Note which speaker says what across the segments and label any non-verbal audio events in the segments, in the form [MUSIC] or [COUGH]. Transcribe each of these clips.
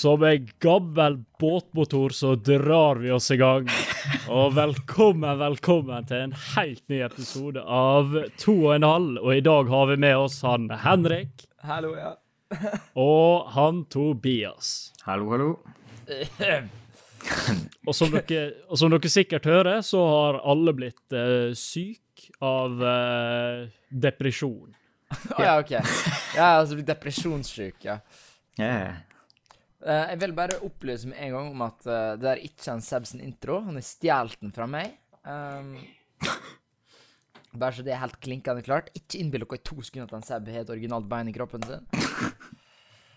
Speaker 1: som en gammel båtmotor så drar vi oss i gang. Og velkommen, velkommen til en helt ny episode av To og en halv. Og i dag har vi med oss han Henrik
Speaker 2: Hallo, ja. [LAUGHS]
Speaker 1: og han Tobias.
Speaker 3: Hallo, hallo. [LAUGHS]
Speaker 1: Og som dere, og som dere sikkert hører, så har alle blitt uh, syk av uh, depresjon.
Speaker 2: Å [LAUGHS] ja, OK. Ja, altså blitt depresjonssyk, ja.
Speaker 3: Yeah.
Speaker 2: Eh, jeg vil bare opplyse med en gang om at eh, det er ikke en Sebsen-intro. Han har stjålet den fra meg. Um, bare så det er helt klinkende klart. Ikke innbill dere i to sekunder at en Seb har et originalt bein i kroppen sin. [LAUGHS]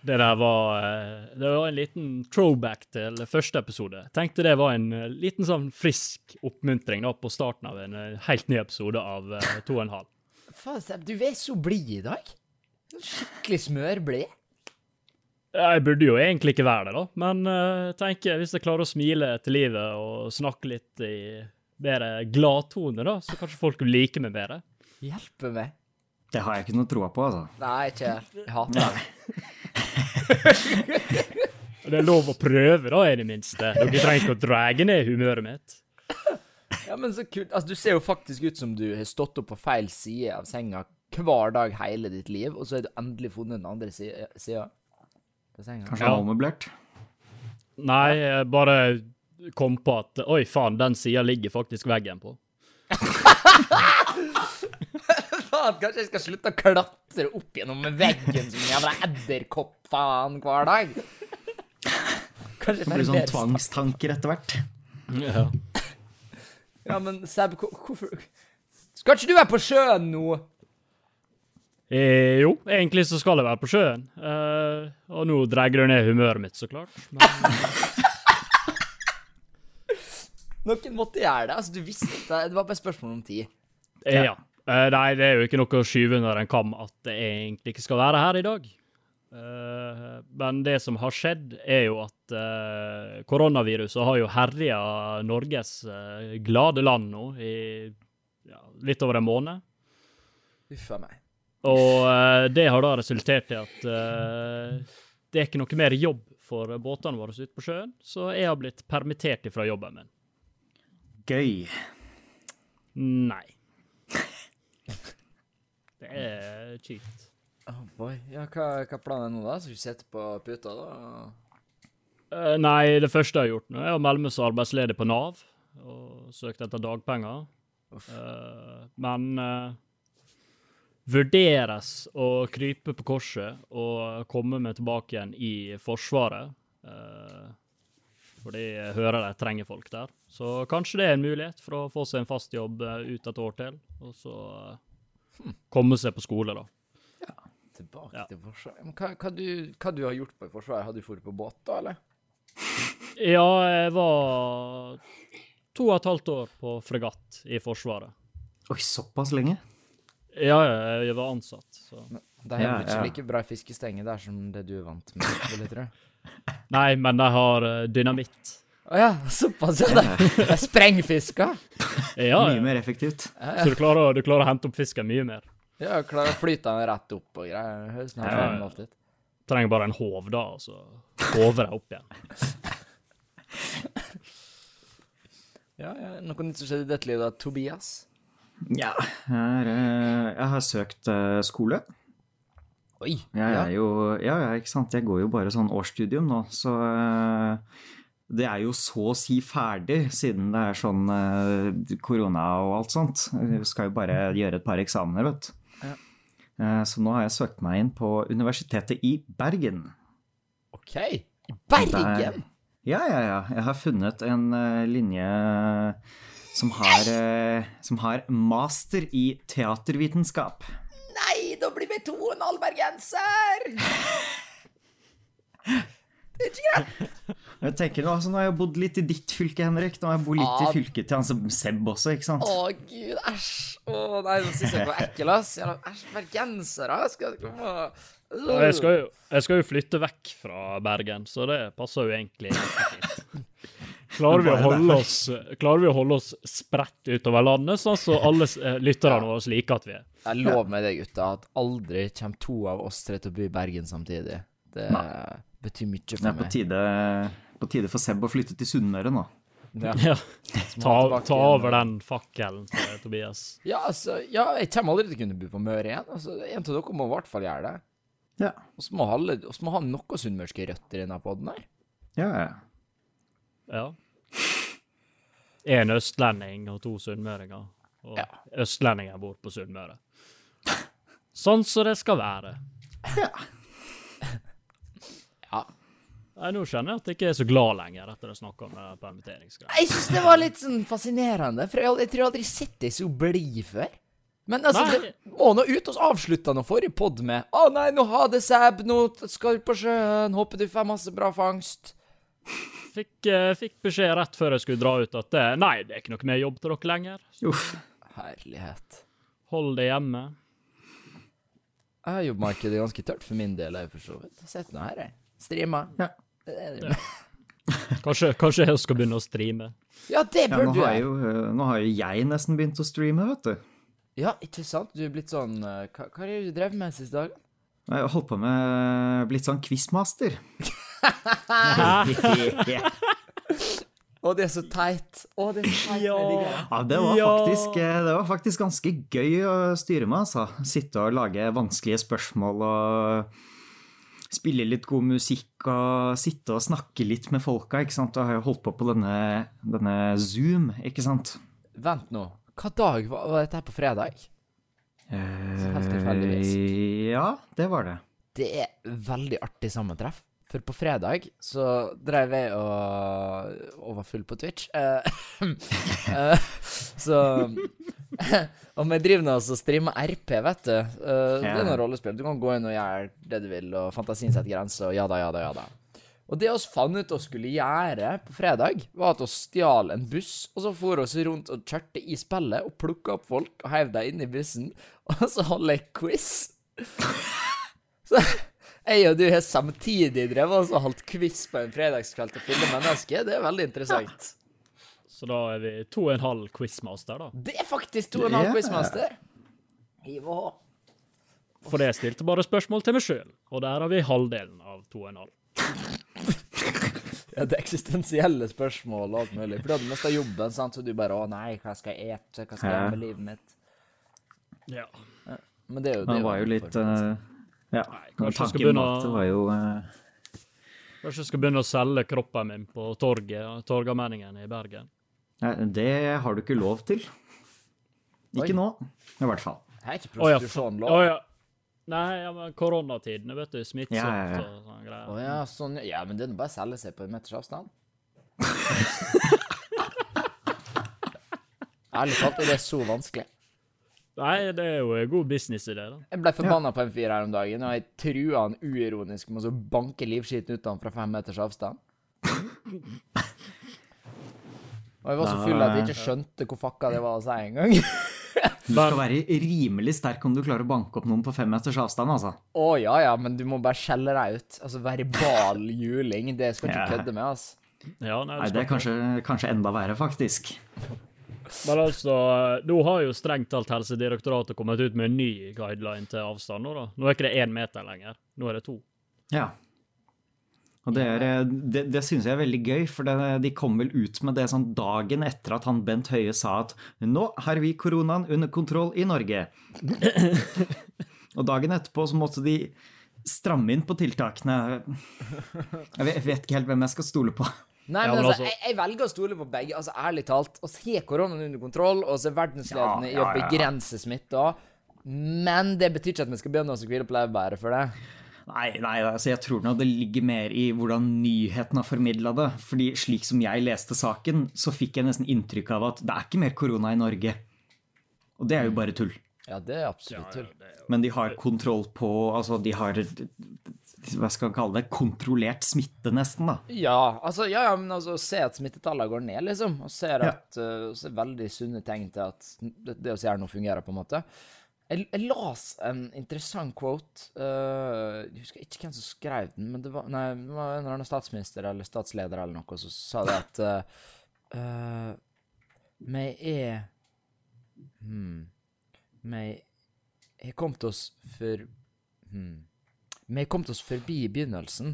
Speaker 1: Det der var, eh, det var en liten throwback til første episode. Tenkte det var en liten sånn frisk oppmuntring da på starten av en helt ny episode av To og en halv.
Speaker 2: Faen, Seb, du er så blid i dag. Skikkelig smørblid.
Speaker 1: Jeg burde jo egentlig ikke være det, da, men uh, tenker hvis jeg klarer å smile til livet og snakke litt i bedre gladtone, da, så kanskje folk vil like meg bedre.
Speaker 2: Hjelpe meg.
Speaker 3: Det har jeg ikke noe troa på, altså.
Speaker 2: Nei, ikke jeg. Hater det. [LAUGHS]
Speaker 1: Det er lov å prøve, da, i det minste. Dere trenger ikke å drage ned humøret mitt.
Speaker 2: Ja, men så kult. Altså, du ser jo faktisk ut som du har stått opp på feil side av senga hver dag hele ditt liv, og så har du endelig funnet den andre sida på senga.
Speaker 3: Kanskje
Speaker 1: Ja.
Speaker 3: ja. ommøblert?
Speaker 1: Nei, jeg bare kom på at oi, faen, den sida ligger faktisk veggen på. [LAUGHS]
Speaker 2: Faen, kanskje jeg skal slutte å klatre opp gjennom veggen som en jævla edderkopp faen hver dag? Kanskje
Speaker 3: Det blir sånn tvangstanker etter hvert.
Speaker 1: Ja.
Speaker 2: Ja, men Seb, hvorfor Skal ikke du være på sjøen nå?
Speaker 1: Eh, jo, egentlig så skal jeg være på sjøen. Eh, og nå dreier det ned humøret mitt, så klart. Men [LAUGHS]
Speaker 2: Noen måtte gjøre det. Altså, du visste det. Det var bare spørsmål om tid.
Speaker 1: eh, ja. Eh, nei, det er jo ikke noe å skyve under en kam at det egentlig ikke skal være her i dag. Eh, men det som har skjedd, er jo at eh, koronaviruset har jo herja Norges glade land nå i ja, litt over en måned.
Speaker 2: Uff a meg.
Speaker 1: Og eh, det har da resultert i at uh, det er ikke noe mer jobb for båtene våre ute på sjøen, så jeg har blitt permittert ifra jobben min.
Speaker 3: Gøy.
Speaker 1: Nei. [LAUGHS] Det er kjipt.
Speaker 2: Oh boy. Ja, hva, hva planen er nå, da? Skal du sitte på puta, da?
Speaker 1: Uh, nei, det første jeg har gjort nå, er å melde meg som arbeidsledig på Nav og søkt etter dagpenger. Eh, men eh, vurderes å krype på korset og komme meg tilbake igjen i Forsvaret. Uh, fordi jeg hører de trenger folk der. Så kanskje det er en mulighet for å få seg en fast jobb eh, ut et år til, og så uh, komme seg på skole, da.
Speaker 2: Ja, Tilbake
Speaker 1: Ja.
Speaker 2: til Forsvaret. Men hva, hva, du, hva du har gjort på i Forsvaret? Har du dratt på båt, da, eller?
Speaker 1: Ja, jeg var to og et halvt år på fregatt i Forsvaret.
Speaker 3: Oi, såpass lenge?
Speaker 1: Ja, ja, jeg var ansatt, så
Speaker 2: De har
Speaker 3: Ja,
Speaker 2: ikke
Speaker 3: ja.
Speaker 2: like bra fiskestenge der som det du er vant med, vil jeg tro. [LAUGHS]
Speaker 1: Nei, men de har eh, dynamitt.
Speaker 2: Å ja, såpass, ja. De, er [LAUGHS] sprengfisker.
Speaker 1: Ja,
Speaker 3: Mye mer effektivt.
Speaker 1: Så du klarer, du klarer å hente opp fisken mye mer.
Speaker 2: Ja, klarer å flyte den rett opp og greier. Høres helt
Speaker 1: Ja, ja, ja.
Speaker 2: normalt ut.
Speaker 1: Trenger bare en håv, da, og så håver jeg opp igjen. [LAUGHS]
Speaker 2: Ja, ja. Noe nytt som skjedde i dette livet, da, Tobias?
Speaker 3: Ja, jeg, er, eh, jeg har søkt eh, skole.
Speaker 2: Oi.
Speaker 3: Jeg er jo Ja, ja, ikke sant. Jeg går jo bare sånn årsstudium nå, så eh, det er jo så å si ferdig, siden det er sånn korona og alt sånt. Vi skal jo bare gjøre et par eksamener, vet du.
Speaker 2: Ja.
Speaker 3: Så nå har jeg søkt meg inn på Universitetet i Bergen.
Speaker 2: OK. I Bergen?
Speaker 3: Ja, ja, ja. Jeg har funnet en linje som har, eh, som har master i teatervitenskap.
Speaker 2: Nei, da blir vi to og en halv bergenser! Det er ikke greit.
Speaker 3: Jeg tenker altså, nå har jeg bodd litt i ditt fylke, Henrik. Nå har jeg bodd litt
Speaker 2: Ah.
Speaker 3: i fylket til han som Seb også, ikke sant?
Speaker 2: Å, gud, æsj. Å, nei, nå syns jeg var ekkel, ass. Æsj, bergensere. Skal komme
Speaker 1: Jeg skal, jo, jeg skal jo flytte vekk fra Bergen, så det passer jo egentlig ikke fint. Klarer vi, å holde oss, klarer vi å holde oss spredt utover landet, sånn så alle eh, lytterne våre liker at vi er?
Speaker 2: Jeg lover med deg, gutta, at aldri kommer to av oss tre til å bo i Bergen samtidig. Det betyr mye
Speaker 3: Det
Speaker 2: for
Speaker 3: er på
Speaker 2: meg.
Speaker 3: tide, på tide for Seb å flytte til Sunnmøre nå.
Speaker 2: Ja. [LAUGHS]
Speaker 1: Ja. Ta, ta over den fakkelen Tobias.
Speaker 2: Ja, altså, ja, jeg kommer aldri til å kunne bo på Møre igjen. Altså, En av dere må i hvert fall gjøre det.
Speaker 3: Ja.
Speaker 2: Og så må ha noe sunnmørske røtter i denne poden her.
Speaker 3: Ja, ja.
Speaker 1: Ja. En østlending og to sunnmøringer. Og
Speaker 2: Ja.
Speaker 1: østlendingen bor på Sunnmøre. Sånn som det skal være.
Speaker 2: Ja.
Speaker 1: Nei, Nå kjenner jeg at jeg ikke er så glad lenger etter å snakke om det permitteringsgreia.
Speaker 2: Jeg syns det var litt sånn fascinerende, for jeg, jeg tror jeg aldri har sett deg så blid før. Men altså,
Speaker 1: Nei.
Speaker 2: det må nå ut og avslutte nå forrige pod med Å nei, nå ha det, Sæb, nå skal du på sjøen, håper du får masse bra fangst.
Speaker 1: Fikk, eh, fikk beskjed rett før jeg skulle dra ut at det, nei, det er ikke noe mer jobb til dere lenger.
Speaker 3: Uff.
Speaker 2: Herlighet.
Speaker 1: Hold det hjemme.
Speaker 2: Jeg har Jobbmarkedet ganske tørt for min del, jeg, for så vidt. Sett nå her, jeg. Streama.
Speaker 3: Ja.
Speaker 2: Det er det.
Speaker 1: Kanskje, kanskje jeg skal begynne å streame.
Speaker 2: Ja, det
Speaker 3: Ja,
Speaker 2: bør
Speaker 3: nå,
Speaker 2: du
Speaker 3: har jo, eh, nå har jo jeg nesten begynt å streame, vet du.
Speaker 2: Ja, ikke sant? Du er blitt sånn eh, Hva, hva har du drevet med siste dagen?
Speaker 3: Jeg har holdt på med blitt sånn quizmaster. [LAUGHS]
Speaker 2: Å, det er så teit. Å, det er så teit.
Speaker 1: Ja.
Speaker 2: Det.
Speaker 3: Ja, det var, faktisk, eh, det var faktisk ganske gøy å styre med, altså. Sitte og lage vanskelige spørsmål og spille litt god musikk og sitte og snakke litt med folka, ikke sant. Og har jo holdt på på denne, denne Zoom, ikke sant.
Speaker 2: Vent nå. Hva dag var, var dette her på fredag? helt tilfeldigvis.
Speaker 3: Eh, Ja, det var det.
Speaker 2: Det er veldig artig sammentreff. For på fredag så drev jeg og, og var full på Twitch. Eh, [LAUGHS] eh, så [LAUGHS] Og vi driver nå og streamer RP, vet du. Eh, Det er noe rollespill. Du kan gå inn og gjøre det du vil, og fantasien setter grenser, og ja da, ja da, ja da. Og det vi fant ut å skulle gjøre på fredag, var at vi stjal en buss, og så for oss rundt og kjørte i spillet og plukka opp folk og heiv dem inn i bussen, og så holdt jeg quiz. [LAUGHS] Så jeg og du har samtidig drevet og holdt quiz på en fredagskveld til fulle mennesker. Det er veldig interessant.
Speaker 1: Så da er vi to og en halv quizmaster, da.
Speaker 2: Det er faktisk to og en halv quizmaster. Hiv og hå.
Speaker 1: For det jeg stilte bare spørsmål til meg sjøl, og der har vi halvdelen av to og en halv. [LAUGHS]
Speaker 2: Ja, det er eksistensielle spørsmål og alt mulig. For du hadde mista jobben, sant? så du bare 'Å nei, hva skal jeg ete? Hva skal jeg gjøre med livet mitt?'
Speaker 1: Ja.
Speaker 2: Men det er jo det.
Speaker 3: Det
Speaker 2: er
Speaker 3: var jo litt
Speaker 2: utfordring,
Speaker 3: eh, Nei,
Speaker 1: kanskje jeg skal begynne å-
Speaker 3: var jo Uh...
Speaker 1: Kanskje jeg skal begynne å selge kroppen min på torget, Torgallmenningen i Bergen.
Speaker 3: Nei, Det har du ikke lov til.
Speaker 2: Oi.
Speaker 3: Ikke nå, i hvert fall.
Speaker 2: Det er ikke
Speaker 1: prostitusjonlov. ja,
Speaker 2: lov.
Speaker 1: ja. Nei, ja, men koronatidene, vet du. Smittsomt
Speaker 3: Ja, ja, ja.
Speaker 1: og sånne greier.
Speaker 2: Oh, ja, sånn. Ja, men det er nå bare å selge seg på en meters avstand. [LAUGHS] Ærlig talt, er det så vanskelig?
Speaker 1: Nei, det er jo en god businessidé, da.
Speaker 2: Jeg ble forbanna på en fyr her om dagen, og jeg trua han uironisk med å så banke livskiten ut av han fra fem meters avstand. Og jeg var så full at jeg ikke skjønte hvor fucka det var å si engang. [LAUGHS]
Speaker 3: Du skal være rimelig sterk om du klarer å banke opp noen på fem meters avstand, altså.
Speaker 2: Å ja ja, men du må bare skjelle deg ut. Altså verbal juling, det skal du ikke kødde med, altså.
Speaker 1: Ja, nei,
Speaker 3: Nei, det er kanskje, kanskje enda verre, faktisk.
Speaker 1: Men altså, nå har jo strengt talt Helsedirektoratet kommet ut med en ny guideline til avstand nå, da. Nå er ikke det én meter lenger, nå er det to.
Speaker 3: Ja. Og det, er, det, det syns jeg er veldig gøy, for det, de kom vel ut med det sånn dagen etter at han Bent Høie sa at nå har vi koronaen under kontroll i Norge. Og dagen etterpå så måtte de stramme inn på tiltakene. Jeg vet, ikke helt hvem jeg skal stole på.
Speaker 2: Nei,
Speaker 1: Ja,
Speaker 2: men
Speaker 1: men
Speaker 2: altså,
Speaker 1: altså-
Speaker 2: jeg, jeg velger å stole på begge. Altså, Ærlig talt. å se koronaen under kontroll, og se er verdensledende
Speaker 3: Ja,
Speaker 2: i å
Speaker 3: ja, ja.
Speaker 2: begrense smitta. Men det betyr ikke at vi skal begynne å hvile på laurbæret for det.
Speaker 3: Nei, nei, altså jeg tror nå det ligger mer i hvordan nyheten har formidla det. Fordi slik som jeg leste saken, så fikk jeg nesten inntrykk av at det er ikke mer korona i Norge. Og det er jo bare tull.
Speaker 2: Ja, det er absolutt tull.
Speaker 3: Men de har kontroll på Altså, de har Hva skal man kalle det? Kontrollert smitte, nesten, da.
Speaker 2: Ja, altså, ja, ja, men altså, se at smittetallene går ned, liksom, og ser
Speaker 3: Ja.
Speaker 2: at uh, ser veldig sunne tegn til at det, det vi gjør nå, fungerer, på en måte. Jeg, jeg las en interessant quote. uh, jeg husker ikke hvem som skrev den, men det var, nei, det var en eller annen statsminister eller statsleder eller noe som sa det at uh, uh, Vi er hmm, Vi har kommet oss for hmm, Vi kom oss forbi begynnelsen.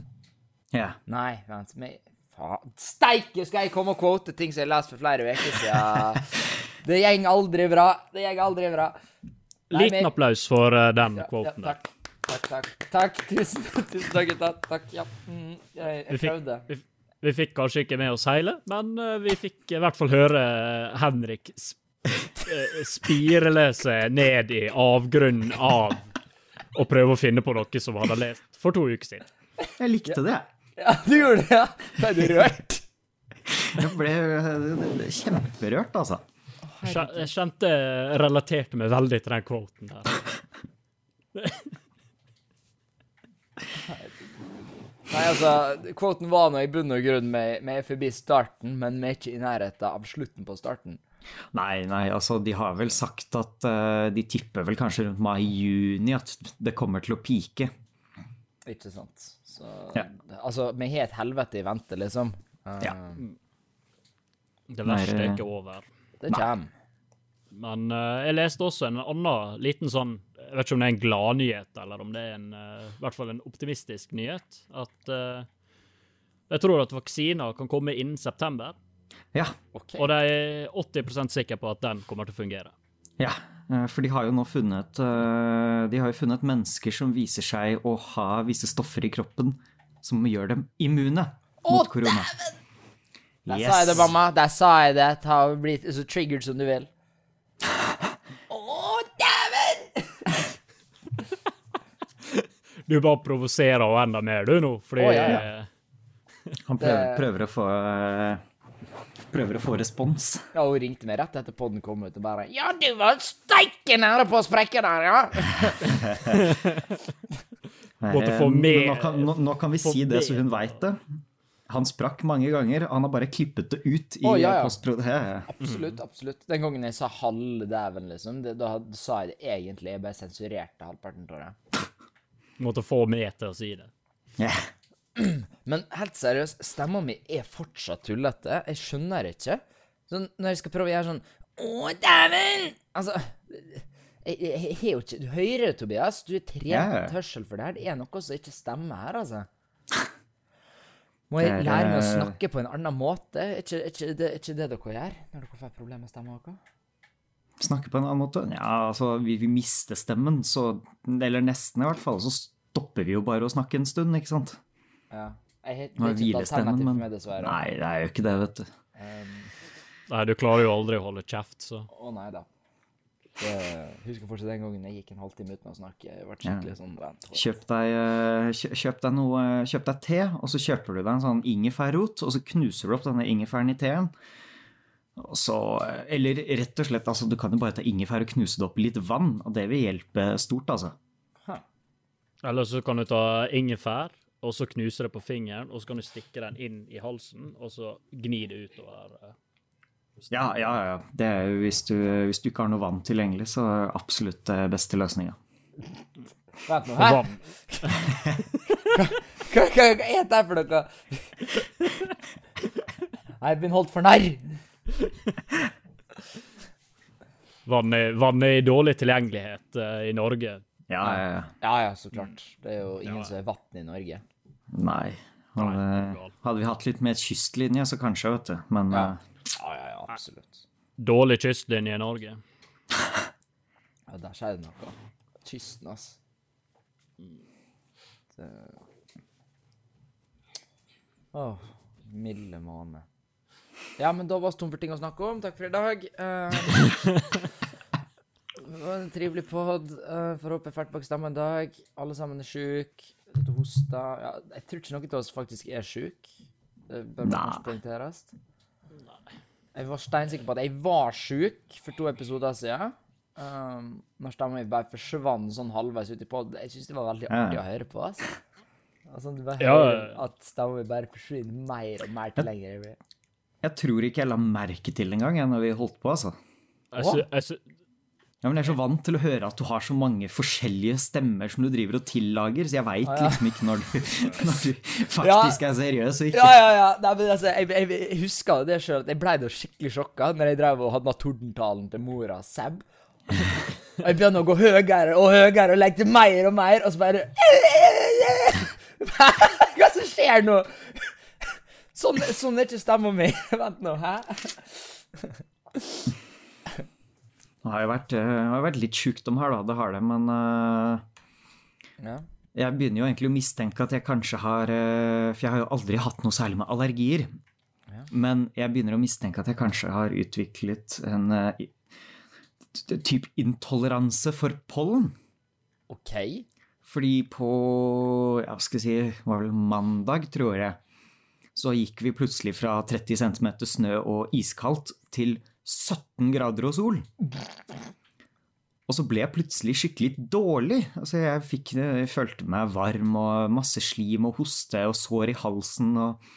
Speaker 3: Ja.
Speaker 2: Nei, vent. Vi Faen. Steike, skal jeg komme og quote ting som jeg leste for flere uker siden? [LAUGHS] Det går aldri bra. Det går aldri bra. Nei,
Speaker 1: Liten applaus for uh, den
Speaker 2: Ja, ja,
Speaker 1: quoten der.
Speaker 2: takk. Takk, takk. [LAUGHS] Tusen, tusen takk, gutta. Takk. Ja. Mm, jeg,
Speaker 1: Vi
Speaker 2: jeg prøvde.
Speaker 1: Vi, vi fikk kanskje ikke med oss hele, men eh, vi fikk i hvert fall høre eh, Henrik sp [LAUGHS] seg ned i avgrunnen av å prøve å finne på noe som han hadde lest for to uker siden.
Speaker 3: Jeg likte det.
Speaker 2: Ja, du gjorde det, ja. Ble du rørt?
Speaker 3: Jeg ble eh, kjemperørt, altså.
Speaker 1: Jeg kjente jeg relaterte meg veldig til den quoten der.
Speaker 2: Nei, altså, quoten var nå i bunn og grunn med, med forbi starten, men vi er ikke i nærheten av slutten på starten.
Speaker 3: Nei, nei, altså de har vel sagt at uh, de tipper vel kanskje rundt mai-juni at det kommer til å pike.
Speaker 2: Ikke sant? Så
Speaker 3: Ja.
Speaker 2: Altså, vi har et helvete i vente, liksom. Uh,
Speaker 3: Ja.
Speaker 1: Det verste er ikke over.
Speaker 2: Det kommer.
Speaker 1: Men uh, jeg leste også en annen liten sånn Jeg vet ikke om det er en gladnyhet, eller om det er en, eh, i hvert fall en optimistisk nyhet. At jeg tror at vaksiner kan komme innen september.
Speaker 3: Ja,
Speaker 2: Okay.
Speaker 1: Og de er 80% sikre på at den kommer til å fungere.
Speaker 3: ja. eh, For de har jo nå funnet eh, De har jo funnet mennesker som viser seg å ha visse stoffer i kroppen som gjør dem immune mot korona.
Speaker 2: Der sa jeg det, mamma. Der sa jeg det. Ta og Bli så triggered som du vil. [LAUGHS] Å, dæven! [LAUGHS]
Speaker 1: Du bare provoserer henne enda mer, du, nå. Fordi
Speaker 2: oh, ja, ja.
Speaker 3: Han prøver, prøver å få eh, Prøver å få respons.
Speaker 2: Ja, hun ringte meg rett etter podden kom ut og bare Ja, du var steike nære på å sprekke der, ja! [LAUGHS]
Speaker 1: Måtte
Speaker 3: Eh,
Speaker 1: få
Speaker 3: men
Speaker 1: med-
Speaker 3: Nå kan, nå, nå kan vi si det så hun veit det. Han sprakk mange ganger. Han har bare klippet det ut i
Speaker 2: oh, ja, ja.
Speaker 3: postpro... Ja, ja.
Speaker 2: Absolutt. absolutt. Den gangen jeg sa halve dæven, liksom, det, da sa jeg det egentlig. Jeg bare sensurerte halvparten tror det.
Speaker 1: måtte få meg til å si det.
Speaker 3: Ja. [CLEARS THROAT]
Speaker 2: Men helt seriøst, stemma mi er fortsatt tullete. Jeg skjønner det ikke. Så når jeg skal prøve å gjøre sånn Å, dæven! Altså jeg, jeg, har jo ikke Du hører Tobias. Du er trent hørsel for det her. Det er noe som ikke stemmer her, altså. Må jeg lære meg å
Speaker 3: eh,
Speaker 2: snakke på en annen måte? Er ikke, ikke, det, ikke det dere gjør når dere får problemer med stemma deres?
Speaker 3: Snakke på en annen måte? Ja, altså, vi, vi mister stemmen, så Eller nesten, i hvert fall. Så stopper vi jo bare å snakke en stund, ikke sant?
Speaker 2: Ja. Jeg, har- det er ikke et alternativ for meg, dessverre.
Speaker 3: Nei, det er jo ikke det, vet du.
Speaker 2: Um,
Speaker 1: Nei, du klarer jo aldri å holde kjeft, så
Speaker 2: Å nei da. Det, jeg husker fortsatt den gangen jeg gikk en halvtime uten å snakke. Jeg ble skikkelig sånn rent.
Speaker 3: Kjøp deg, eh, kjøp deg noe Kjøp deg te, og så kjøper du deg en sånn ingefærrot, og så knuser du opp denne ingefæren i teen. Og så, eh, eller rett og slett, altså, du kan jo bare ta ingefær og knuse det opp i litt vann, og det vil hjelpe stort, altså.
Speaker 1: Eller så kan du ta ingefær, og så knuser det på fingeren, og så kan du stikke den inn i halsen, og så gni det utover. eh.
Speaker 3: Ja, ja, ja. Det er jo hvis du, hvis du ikke har noe vann tilgjengelig, så er det absolutt det beste løsninga.
Speaker 2: Vent nå, hæ?
Speaker 1: vann.
Speaker 2: Hva, hva, hva er det for noe? Jeg er blitt holdt for narr.
Speaker 1: Vann er, vann er i dårlig tilgjengelighet uh, i Norge.
Speaker 3: Ja, ja, ja.
Speaker 2: Ja ja, så klart. Det er jo ingen
Speaker 1: Ja.
Speaker 2: som er vann i Norge.
Speaker 3: Nei. Hadde, hadde vi hatt litt mer kystlinje, så kanskje, vet du. Men
Speaker 2: Ja.
Speaker 3: eh,
Speaker 2: Ja ja ja, absolutt.
Speaker 1: Dårlig kystlinje i Norge. [LAUGHS]
Speaker 2: Ja, der skjer det noe. Kysten, ass. Det... Åh, milde måne. Ja, men da var vi tom for ting å snakke om. Takk for i dag. Uh... [LAUGHS] det var en trivelig pod. Uh, får håpe bak stemmen en dag. Alle sammen er sjuke. Du hoster. Ja, jeg tror ikke noen av oss faktisk er sjuke. Det bør kanskje poengteres. Jeg var steinsikker på at jeg var sjuk for to episoder siden. Um, når stemmen min bare forsvant sånn halvveis uti i pod. Jeg syns det var veldig
Speaker 3: Ja.
Speaker 2: artig å høre på. Altså. Altså, du bare
Speaker 1: Ja,
Speaker 2: hører at stemmen min bare forsvinner mer og mer til lenger jeg blir.
Speaker 3: jeg tror ikke jeg la merke til engang når vi holdt på, altså.
Speaker 1: Jeg sy, jeg sy,
Speaker 3: Ja, men Jeg er så vant til å høre at du har så mange forskjellige stemmer som du driver og tillager, så jeg veit
Speaker 2: Ah, ja.
Speaker 3: liksom ikke når du, [LAUGHS] når du faktisk er seriøs og ikke
Speaker 2: Ja, ja, ja. Nei, men altså, jeg, jeg, jeg husker det sjøl, at jeg ble skikkelig sjokka når jeg drev og hadde tordentalen til mora Seb. Og jeg begynner å gå høyere og høyere og legge til mer og mer, og så bare [LAUGHS] Hva som skjer nå? Sånn, sånn er ikke stemma mi. [LAUGHS] Vent nå, hæ?
Speaker 3: Det har jo vært, eh, har vært litt sjukdom her, da. Det har det, men uh,
Speaker 2: Ja.
Speaker 3: jeg begynner jo egentlig å mistenke at jeg kanskje har uh, For jeg har jo aldri hatt noe særlig med allergier.
Speaker 2: Ja.
Speaker 3: Men jeg begynner å mistenke at jeg kanskje har utviklet en uh, type intoleranse for pollen.
Speaker 2: OK.
Speaker 3: Fordi på ja, skal si, var vel mandag, tror jeg, så gikk vi plutselig fra 30 cm snø og iskaldt til 17 grader og sol. Og så ble jeg plutselig skikkelig dårlig. Altså jeg, fikk, jeg følte meg varm og masse slim og hoste og sår i halsen. Og,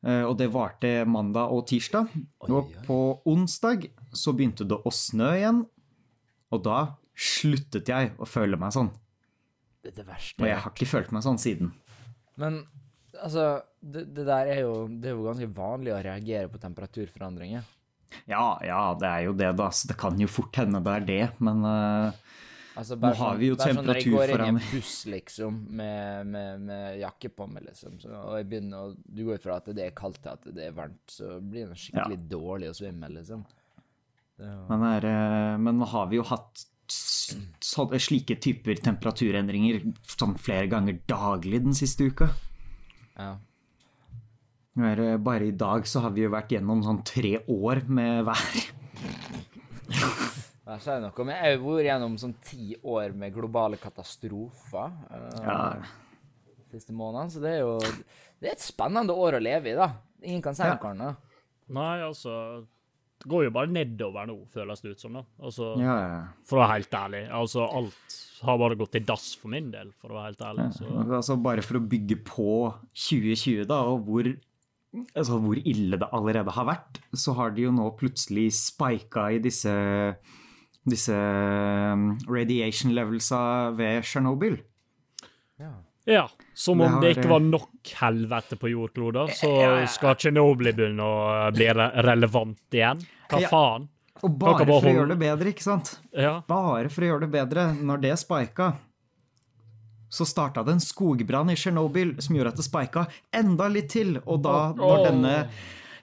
Speaker 3: eh, og det varte mandag og tirsdag. Og på onsdag så begynte det å snø igjen. Og da sluttet jeg å føle meg sånn.
Speaker 2: Det er det verste.
Speaker 3: Og jeg har ikke følt meg sånn siden.
Speaker 2: Men altså, det, det der er jo Det er jo ganske vanlig å reagere på temperaturforandringer.
Speaker 3: Ja, ja, det er jo det, da. Så det kan jo fort hende det er det, men uh,
Speaker 2: Altså,
Speaker 3: Nå har vi jo
Speaker 2: sånn når jeg går inn i en buss, liksom, med, med, med jakke på meg, liksom, så, og jeg begynner og Du går fra at det er kaldt til at det er varmt, så blir det skikkelig dårlig å svømme, liksom. Det
Speaker 3: men, er, eh, men nå har vi jo hatt slike typer temperaturendringer sånn flere ganger daglig den siste uka.
Speaker 2: ja.
Speaker 3: Bare i dag så har vi jo vært gjennom sånn tre år med vær.
Speaker 2: Jeg sier noe, men jeg har vært gjennom sånn ti år med globale katastrofer uh,
Speaker 3: Ja,
Speaker 2: siste månedene, så det er jo Det er et spennende år å leve i, da. Ingen kan si
Speaker 3: Ja.
Speaker 2: noe annet.
Speaker 1: Nei, altså Det går jo bare nedover nå, føles det ut som. da. Altså,
Speaker 3: ja, ja.
Speaker 1: For å være helt ærlig. Altså, alt har bare gått til dass for min del, for å være helt ærlig. Så.
Speaker 3: Altså bare for å bygge på 2020, da, og hvor, altså hvor ille det allerede har vært, så har de jo nå plutselig spika i disse, disse um, radiation levelsa ved Tsjernobyl.
Speaker 2: Ja.
Speaker 1: Ja, Som
Speaker 3: Det
Speaker 1: om
Speaker 3: har-
Speaker 1: det ikke var nok helvete på jordkloden, så skal Tsjernobyl begynne å bli relevant igjen. Hva
Speaker 3: Ja.
Speaker 1: faen?
Speaker 3: Og bare for å gjøre det bedre, ikke sant?
Speaker 1: Ja.
Speaker 3: Bare for å gjøre det bedre, når det spika, så starta det en skogbrann i Tsjernobyl som gjorde at det spika enda litt til. Og da, når denne,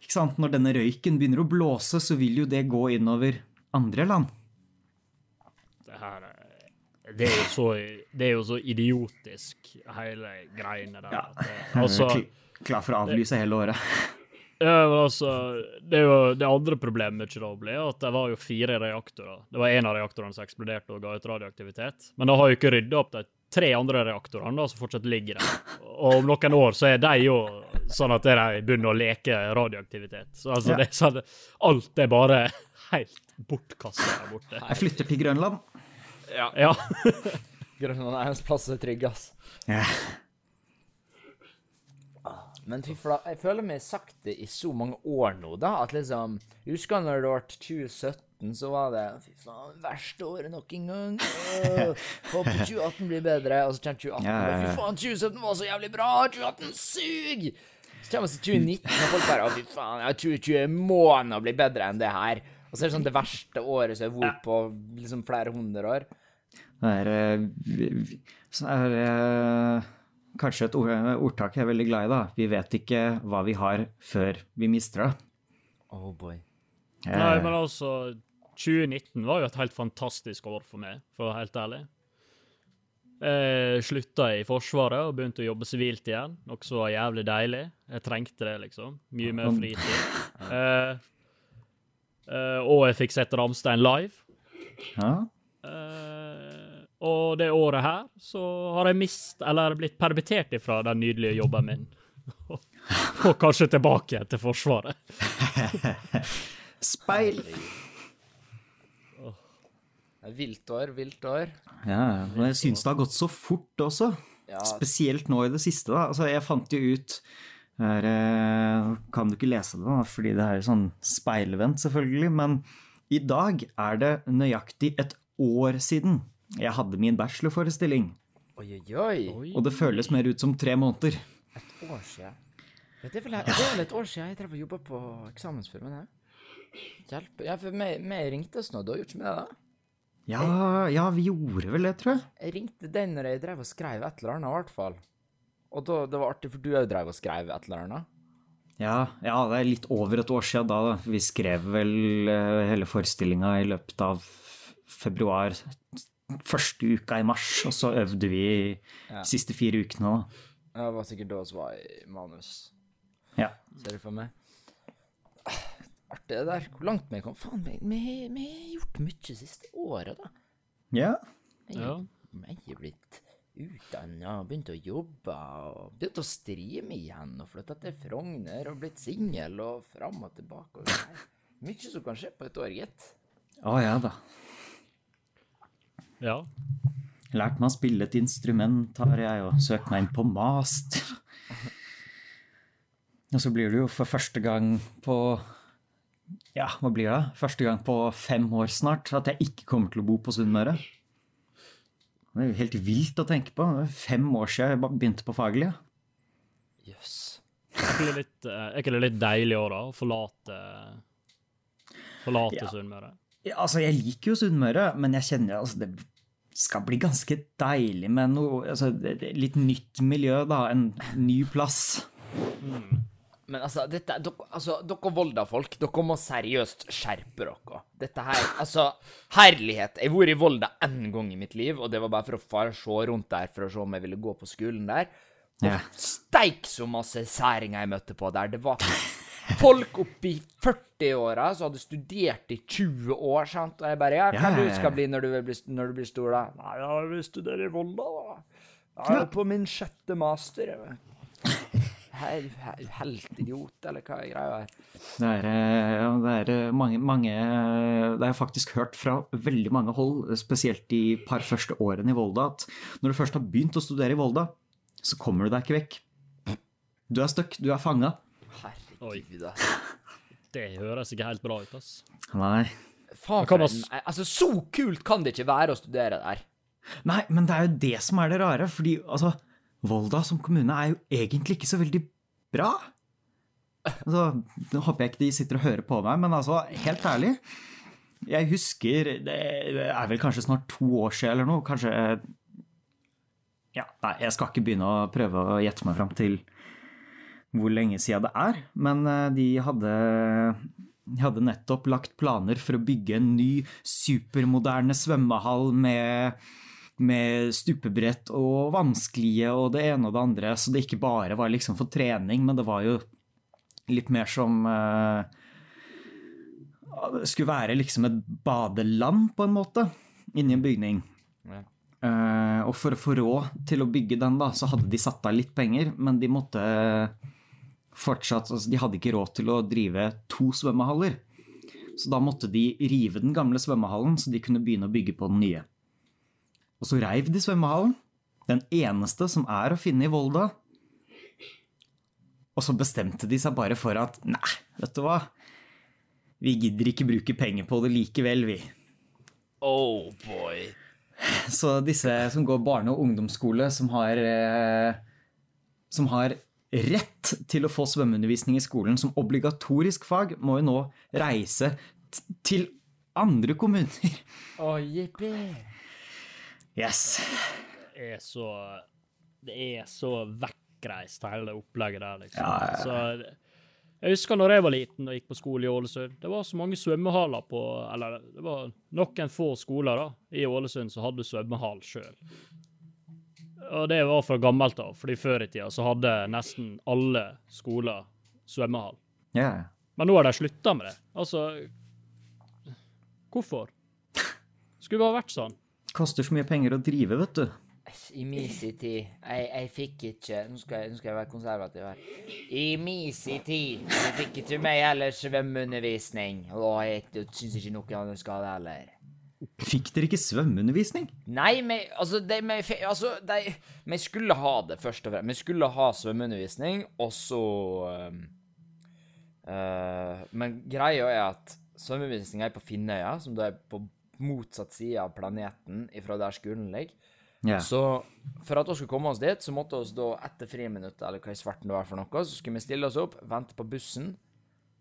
Speaker 3: sant, når denne røyken begynner å blåse, så vil jo det gå innover andre land.
Speaker 1: Det her er- det er, jo så, det er jo så idiotisk, hele greiene der.
Speaker 3: Ja.
Speaker 1: det- Altså,
Speaker 3: klar for å avlyse hele året.
Speaker 1: ja, men altså det, er jo, det andre problemet med Tsjernobyl er at det var jo fire reaktorer. Det var en av reaktorene som eksploderte og ga ut radioaktivitet. Men det har jo ikke rydda opp de tre andre reaktorene da, som fortsatt ligger der. Og om noen år så er de jo sånn at de begynner å leke radioaktivitet. Så altså,
Speaker 3: Ja.
Speaker 1: det er sånn, alt er bare helt bortkasta der borte.
Speaker 3: Jeg flytter til Grønland.
Speaker 1: Ja. [LAUGHS]
Speaker 2: Grønland er hans plass er trygg, ass.
Speaker 3: Ja.
Speaker 2: Men fy jeg føler meg sagt det i så mange år nå, da, at liksom husker når det ble 2017, så var det Fy faen, verste året nok en gang. [LAUGHS] Håper 2018 blir bedre. Og så kommer 2018,
Speaker 3: Ja, ja, ja.
Speaker 2: fy faen, 2017 var så jævlig bra! 2018 suger! Så kommer vi til 2019, og folk bare Å, fy faen, ja, 2020 må nå bli bedre enn det her. Og så er det sånn det verste året som har vært på liksom flere hundre år.
Speaker 3: Det er, eh, så er det kanskje et ordtak jeg er veldig glad i, da. Vi vet ikke hva vi har før vi mister det.
Speaker 2: Oh boy.
Speaker 3: Eh,
Speaker 1: Nei, men altså 2019 var jo et helt fantastisk år for meg, for å være helt ærlig. Jeg slutta i Forsvaret og begynte å jobbe sivilt igjen, noe som var jævlig deilig. Jeg trengte det, liksom. Mye mer fritid. [LAUGHS] Eh, eh, og jeg fikk sett Ramstein live.
Speaker 3: ja.
Speaker 1: Eh, og det året her så har jeg mist, eller blitt permittert ifra den nydelige jobben min. [LAUGHS] og kanskje tilbake til Forsvaret. [LAUGHS]
Speaker 3: Speil!
Speaker 2: Det er Vilt år, vilt år.
Speaker 3: Ja, men jeg syns det har gått så fort også.
Speaker 2: Ja,
Speaker 3: Spesielt nå i det siste. da. Altså, jeg fant jo ut her, eh, Kan du ikke lese det, da, fordi det er sånn speilvendt, selvfølgelig. Men i dag er det nøyaktig et år siden jeg hadde min bachelorforestilling.
Speaker 2: oi, oi, oi.
Speaker 3: Og det føles mer ut som tre måneder.
Speaker 2: Et år siden. Det, er vel, det er vel et år siden jeg drev og jobba på eksamensfilmen her. Hjelp. Ja, for meg, ringtes ringte oss nå, da gjorde ikke med det? da?
Speaker 3: Ja, ja, vi gjorde vel det, tror jeg.
Speaker 2: Jeg ringte deg når jeg drev og skrev et eller annet, i hvert fall. Og da, det var artig, for du òg drev og skrev et eller annet.
Speaker 3: Ja, ja, det er litt over et år siden da. da. Vi skrev vel uh, hele forestillinga i løpet av februar. Første uka i mars, og så øvde vi
Speaker 2: Ja.
Speaker 3: siste fire ukene. da.
Speaker 2: Ja, Det var sikkert da vi var i manus.
Speaker 3: Ja.
Speaker 2: Ser du for meg? Artig det der. Hvor langt vi kom. Faen, vi, vi, vi har gjort mye siste året, da.
Speaker 3: ja.
Speaker 2: Jeg, har er blitt utdanna begynt å jobbe og begynt å streame igjen og flytta til Frogner og blitt singel og fram og tilbake. Og der. mye som kan skje på et år, gitt.
Speaker 3: Å ja da.
Speaker 1: Ja.
Speaker 3: Lært meg å spille et instrument, har jeg, og søkt meg inn på master. Og så blir du jo for første gang på Ja, hva blir det? Første gang på fem år snart at jeg ikke kommer til å bo på Sunnmøre. Det er jo helt vilt å tenke på. Det er fem år siden jeg begynte på faglig.
Speaker 2: Jøss.
Speaker 1: Er ikke det litt, eh, er ikke det litt deilig òg, da? Å forlate, forlate
Speaker 3: Ja.
Speaker 1: Sunnmøre?
Speaker 3: Ja, altså, jeg liker jo Sunnmøre, men jeg kjenner altså, det skal bli ganske deilig med noe altså, Litt nytt miljø, da. En ny plass.
Speaker 2: Men altså, dette, dere, altså, dere Volda-folk, dere må seriøst skjerpe dere. Dette her, altså, herlighet. Jeg har vært i Volda én gang i mitt liv, og det var bare for å fare se rundt der for å se om jeg ville gå på skolen der.
Speaker 3: Ja.
Speaker 2: steik så masse særinger jeg møtte på der. Det var folk oppi 40-åra som hadde studert i 20 år, sant, og jeg bare Ja, hva
Speaker 3: Ja, ja,
Speaker 2: du skal bli når du, bli, når du blir stor, da? Nei, jeg vil studere i Volda, da. Jeg er på min sjette master. jeg. Hei, hei, Helt idiot, eller hva er greia her?
Speaker 3: Det er, eh, ja, det er eh, mange, mange Det har jeg faktisk hørt fra veldig mange hold, spesielt de par første årene i Volda, at når du først har begynt å studere i Volda, så kommer du deg ikke vekk. Du er stuck, du er fanga.
Speaker 2: Herregud, altså.
Speaker 1: Det høres ikke helt bra ut, ass.
Speaker 3: Nei.
Speaker 2: Faen
Speaker 1: kan
Speaker 2: for en Altså, så kult kan det ikke være å studere der.
Speaker 3: Nei, men det er jo det som er det rare, fordi altså, Volda som kommune er jo egentlig ikke så veldig bra. Altså, nå håper jeg ikke de sitter og hører på meg, men altså, helt ærlig. Jeg husker, det er vel kanskje snart to år siden eller noe, kanskje Ja, nei, jeg skal ikke begynne å prøve å gjette meg fram til hvor lenge siden det er, men eh, de hadde de hadde nettopp lagt planer for å bygge en ny supermoderne svømmehall med, med stupebrett og vanskelige og det ene og det andre, så det ikke bare var liksom for trening, men det var jo litt mer som uh, skulle være liksom et badeland, på en måte, inni en bygning.
Speaker 2: Ja.
Speaker 3: Eh, og for å få råd til å bygge den, da, så hadde de satt av litt penger, men de måtte fortsatt altså De hadde ikke råd til å drive to svømmehaller. Så da måtte de rive den gamle svømmehallen, så de kunne begynne å bygge på den nye. Og så reiv de svømmehallen, den eneste som er å finne i Volda. Og så bestemte de seg bare for at nei, vet du hva, vi gidder ikke bruke penger på det likevel, vi.
Speaker 2: Oh boy.
Speaker 3: Så disse som går barne- og ungdomsskole, som har, eh, som har rett til å få svømmeundervisning i skolen som obligatorisk fag, må jo nå reise til andre kommuner.
Speaker 2: Oh, jippi.
Speaker 3: Yes.
Speaker 1: Det er så Det er så vekkreist, hele opplegget der, liksom.
Speaker 3: Ja, ja, ja.
Speaker 1: Så jeg husker når jeg var liten og gikk på skole i Ålesund. Det var så mange svømmehaller på Eller det var noen få skoler da, i Ålesund som hadde svømmehall sjøl. Og det var fra gammelt av, fordi før i tida så hadde nesten alle skoler svømmehall.
Speaker 3: Yeah.
Speaker 1: Men nå har de slutta med det. Altså Hvorfor? Skulle bare vært sånn.
Speaker 3: Koster så mye penger å drive, vet du.
Speaker 2: I min si tid jeg, jeg fikk ikke nå skal, jeg, nå skal jeg være konservativ her. I min si tid jeg fikk ikke meg heller svømmeundervisning. Og jeg syns ikke noen andre skal det heller.
Speaker 3: Fikk dere ikke svømmeundervisning?
Speaker 2: Nei, men altså, de, men, altså de, Vi skulle ha det, først og fremst. Vi skulle ha svømmeundervisning, og så um, eh, Men greia er at svømmeundervisninga er på Finnøya, som da er på motsatt side av planeten ifra der skolen ligger.
Speaker 3: Yeah.
Speaker 2: Så for at vi skulle komme oss dit, så måtte vi da etter friminuttet, eller hva i svarten det var for noe, så skulle vi stille oss opp, vente på bussen.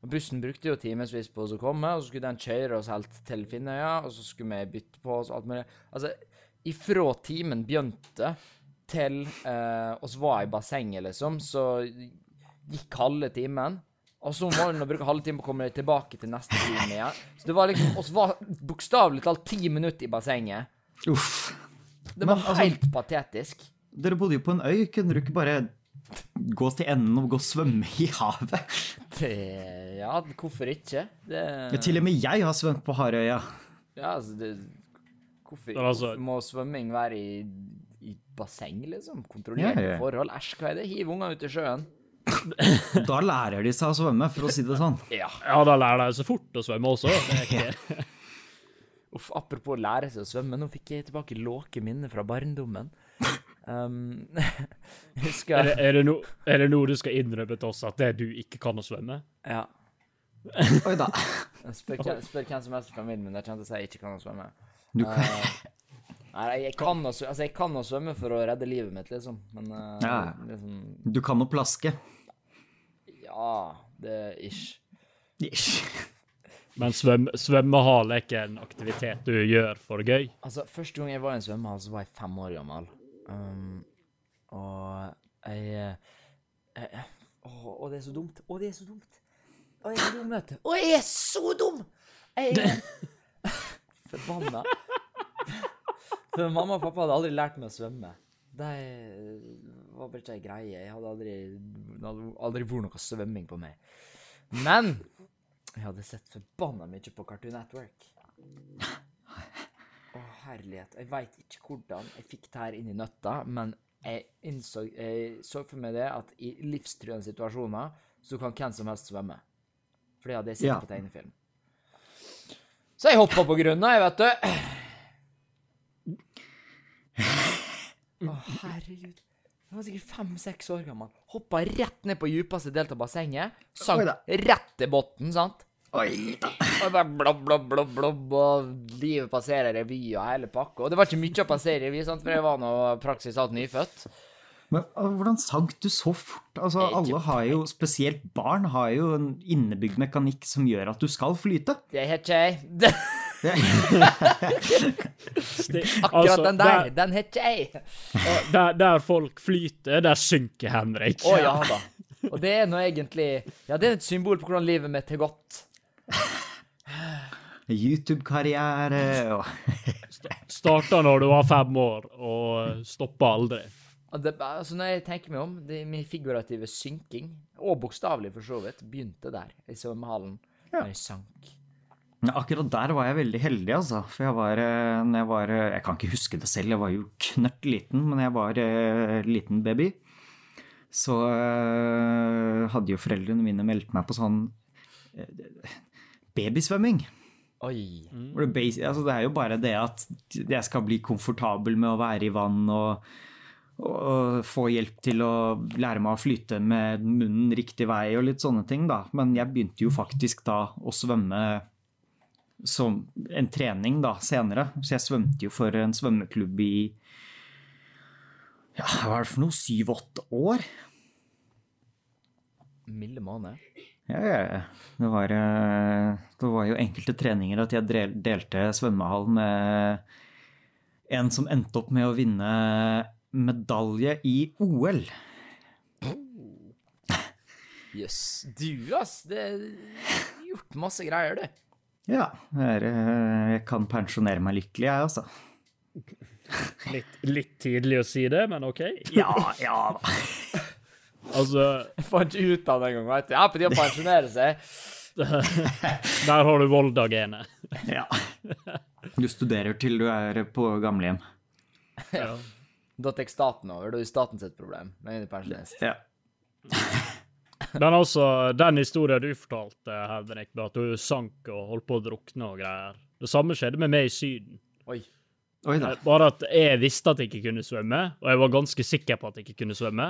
Speaker 2: Og bussen brukte jo timevis på oss å komme, og så skulle den kjøre oss helt til Finnøya, og så skulle vi bytte på oss alt mulig. Altså, ifra timen begynte til eh, oss var i bassenget, liksom, så gikk halve timen. Og så var det å bruke halve timen på å komme tilbake til neste time igjen. Så det var liksom oss var bokstavelig talt ti minutter i bassenget.
Speaker 3: Uff.
Speaker 2: Det var
Speaker 3: Men, altså-
Speaker 2: helt patetisk.
Speaker 3: Dere bodde jo på en øy. Kunne du ikke bare gå til enden og gå og svømme i havet?
Speaker 2: Det, ja, hvorfor ikke? Det,
Speaker 3: Til og med jeg har svømt på Harøya.
Speaker 2: ja, altså, det, hvorfor,
Speaker 1: altså-
Speaker 2: hvorfor må svømming være i, i basseng, liksom? Kontrollerte
Speaker 3: Ja, ja.
Speaker 2: forhold? Æsj, hva er det? Hiv ungene ut i sjøen. [LAUGHS]
Speaker 3: Da lærer de seg å svømme, for å si det sånn.
Speaker 2: Ja.
Speaker 1: Ja, da lærer de seg fort å svømme også. Det er ikke... [LAUGHS]
Speaker 2: Uff, apropos lære seg å svømme, nå fikk jeg tilbake låke minner fra barndommen. Um, [LAUGHS] jeg
Speaker 1: Er det, er, det no, er det noe du skal innrømme til oss at det du ikke kan å svømme?
Speaker 2: Ja.
Speaker 3: Oi da.
Speaker 2: Spør, spør hvem som helst i familien min. Jeg kjente seg jeg ikke kan å svømme.
Speaker 3: Du,
Speaker 2: Eh, nei, jeg kan, å, svømme, altså, jeg kan å svømme for å redde livet mitt, liksom. Men uh,
Speaker 3: Ja.
Speaker 2: liksom
Speaker 3: du kan å plaske.
Speaker 2: Ja, det er ish.
Speaker 3: Ish.
Speaker 1: Men svøm, svømmehall er ikke en aktivitet du gjør for gøy.
Speaker 2: Altså, første gang jeg var i en svømmehall, så var jeg fem år gammel. Um, og jeg, jeg å, å, det er så dumt. Å, det er så dumt. Å, jeg er så dum, vet du. Å, jeg er så dum! Jeg er [LAUGHS] forbanna. For mamma og pappa hadde aldri lært meg å svømme. Det var bare ikke ei greie. Jeg hadde aldri, hadde aldri vært noe svømming på meg. Men jeg hadde sett forbanna mye på Cartoon Network. Å, herlighet. Jeg veit ikke hvordan jeg fikk det her inn i nøtta, men jeg innså Jeg så for meg det at i livstruende situasjoner så kan hvem som helst svømme. For det hadde jeg sett
Speaker 3: Ja.
Speaker 2: på tegnefilm. Så jeg hoppa på grunna, jeg, vet du. Å, herregud. Jeg var sikkert fem-seks år gammel. Hoppa rett ned på djupeste del av bassenget. Sank rett til bunnen, sant?
Speaker 3: Oi da.
Speaker 2: Og bare blobb, blobb, blobb, blobb, og livet passerer revy og hele pakka. Og det var ikke mye å passere revy, sant, for jeg var nå praksis alt nyfødt.
Speaker 3: Men uh, hvordan sank du så fort? Altså, alle har jo, spesielt barn, har jo en innebygd mekanikk som gjør at du skal flyte.
Speaker 2: Det har ikke jeg. Akkurat
Speaker 1: altså,
Speaker 2: den der, den har ikke jeg.
Speaker 1: Der, der folk flyter, der synker Henrik.
Speaker 2: Å ja da. Og det er nå egentlig Ja, det er et symbol på hvordan livet mitt har gått.
Speaker 3: YouTube-karriere og
Speaker 1: Starta når du var fem år, og stoppa aldri.
Speaker 2: Det, altså Når jeg tenker meg om, det min figurative synking, og bokstavelig for så vidt, begynte der, i svømmehallen. Når jeg sank.
Speaker 3: Akkurat der var jeg veldig heldig, altså. For jeg var, eh, når jeg var eh, Jeg kan ikke huske det selv, jeg var jo knørt liten, men jeg var eh, liten baby. Så eh, hadde jo foreldrene mine meldt meg på sånn eh, babysvømming.
Speaker 2: Oi.
Speaker 3: Mm. det, altså det er jo bare det at jeg skal bli komfortabel med å være i vann og, og få hjelp til å lære meg å flyte med munnen riktig vei og litt sånne ting, da. Men jeg begynte jo faktisk da å svømme som en trening da, senere. Så jeg svømte jo for en svømmeklubb i ja, hva er det for noe, syv-åtte år?
Speaker 2: Milde måned.
Speaker 3: Ja, ja, ja. Det var, eh, det var jo enkelte treninger at jeg delte svømmehall med en som endte opp med å vinne medalje i OL.
Speaker 2: Jøss. Du, ass. Det er gjort masse greier, du.
Speaker 3: Ja, er, eh, jeg kan pensjonere meg lykkelig, jeg, altså. [LAUGHS]
Speaker 1: Litt, litt tidlig å si det, men OK. [LAUGHS]
Speaker 3: Ja, ja da. [LAUGHS]
Speaker 1: Altså,
Speaker 2: Jeg fant ikke ut av det engang. vet du. Jeg er på tide å pensjonere seg.
Speaker 1: der har du Volda-genet.
Speaker 3: Ja. Du studerer til du er på gamlehjem.
Speaker 1: Ja.
Speaker 2: Da tar staten over. Da er det staten sitt problem. Jeg er pensjonist.
Speaker 3: Ja.
Speaker 1: Men altså, den historien du fortalte, Henrik, med at du sank og holdt på å drukne og greier Det samme skjedde med meg i Syden.
Speaker 2: Oi.
Speaker 3: Oi da.
Speaker 1: Bare at jeg visste at jeg ikke kunne svømme, og jeg var ganske sikker på at jeg ikke kunne svømme.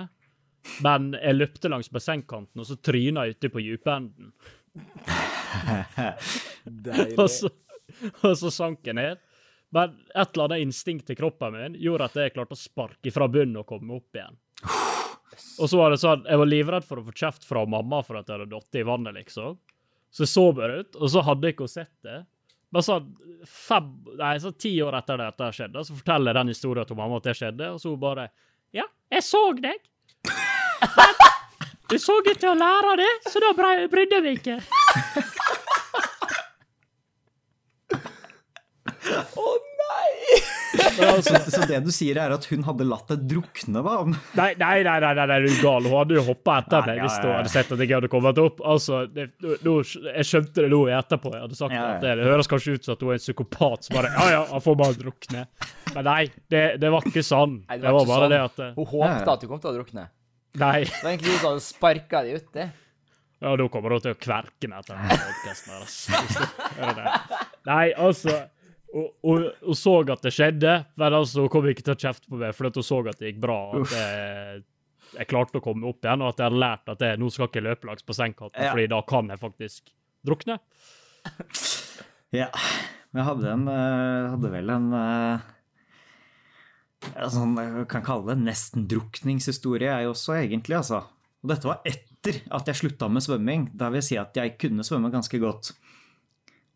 Speaker 1: Men jeg løpte langs bassengkanten, og så tryna jeg uti på djupenden.
Speaker 2: Deilig. [LAUGHS]
Speaker 1: Og så, og så sank jeg ned. Men et eller annet instinkt i kroppen min gjorde at jeg klarte å sparke fra bunnen og komme opp igjen. Og så var det sånn, Jeg var livredd for å få kjeft fra mamma for at jeg hadde datt i vannet, liksom. Så jeg så bare ut, og så hadde jeg ikke hun sett det. Men sånn fem, nei, så ti år etter det dette skjedde, så forteller jeg den historien til mamma at det skjedde, og så hun bare Ja, jeg så deg. Du så ut til å lære det, så da brydde brydde vi ikke.
Speaker 2: Å nei!
Speaker 3: Så, så det du sier, er at hun hadde latt deg drukne, da?
Speaker 1: Nei, nei, nei, nei, nei, nei du er gal. Hun hadde jo hoppa etter meg hvis hun hadde sett at jeg hadde kommet opp. Altså, det, nå, jeg skjønte det nå etterpå. Jeg hadde sagt
Speaker 3: Ja, ja.
Speaker 1: at det, det høres kanskje ut som at hun er en psykopat som bare Ja, ja, han får bare drukne. Men nei, det, det var ikke sånn.
Speaker 2: Nei,
Speaker 1: Det var
Speaker 2: var
Speaker 1: bare
Speaker 2: sånn.
Speaker 1: det at eh,
Speaker 2: Hun håpte at du kom til å drukne.
Speaker 1: Nei.
Speaker 2: Det var egentlig hun som hadde sparka deg uti.
Speaker 1: Ja, da kommer hun til å kverke meg etter denne podcasten her, altså. Nei, altså hun, hun så at det skjedde, men altså, hun kom ikke til å kjefte på meg, for hun så at det gikk bra. At jeg, jeg klarte å komme opp igjen, og at jeg hadde lært at jeg, nå skal ikke løpe langs bassengkanten,
Speaker 3: Ja.
Speaker 1: fordi da kan jeg faktisk drukne. [LAUGHS]
Speaker 3: Ja. Jeg hadde en eh, Hadde vel en sånn, jeg kan kalle det nesten-drukningshistorie, jeg også, egentlig, altså. Og dette var etter at jeg slutta med svømming. Da vil jeg si at jeg kunne svømme ganske godt.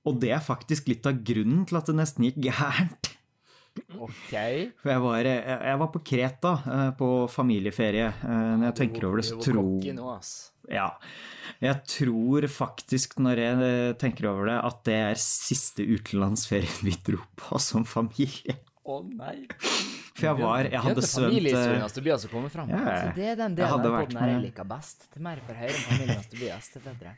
Speaker 3: Og det er faktisk litt av grunnen til at det nesten gikk gærent.
Speaker 2: OK.
Speaker 3: For jeg var, jeg, jeg var på Kreta eh, på familieferie. Eh, Når jeg tenker over det, så tror. Ja. Jeg tror faktisk, når jeg eh, tenker over det, at det er siste utenlandsferien vi dro på som familie.
Speaker 2: Å nei.
Speaker 3: For jeg var Jeg hadde svømt eh, ja, ja.
Speaker 2: Altså, det er den
Speaker 3: Jeg
Speaker 2: delen
Speaker 3: hadde vært
Speaker 2: med. jeg liker best. Til mer for høyre enn familien Tobias, til bedre.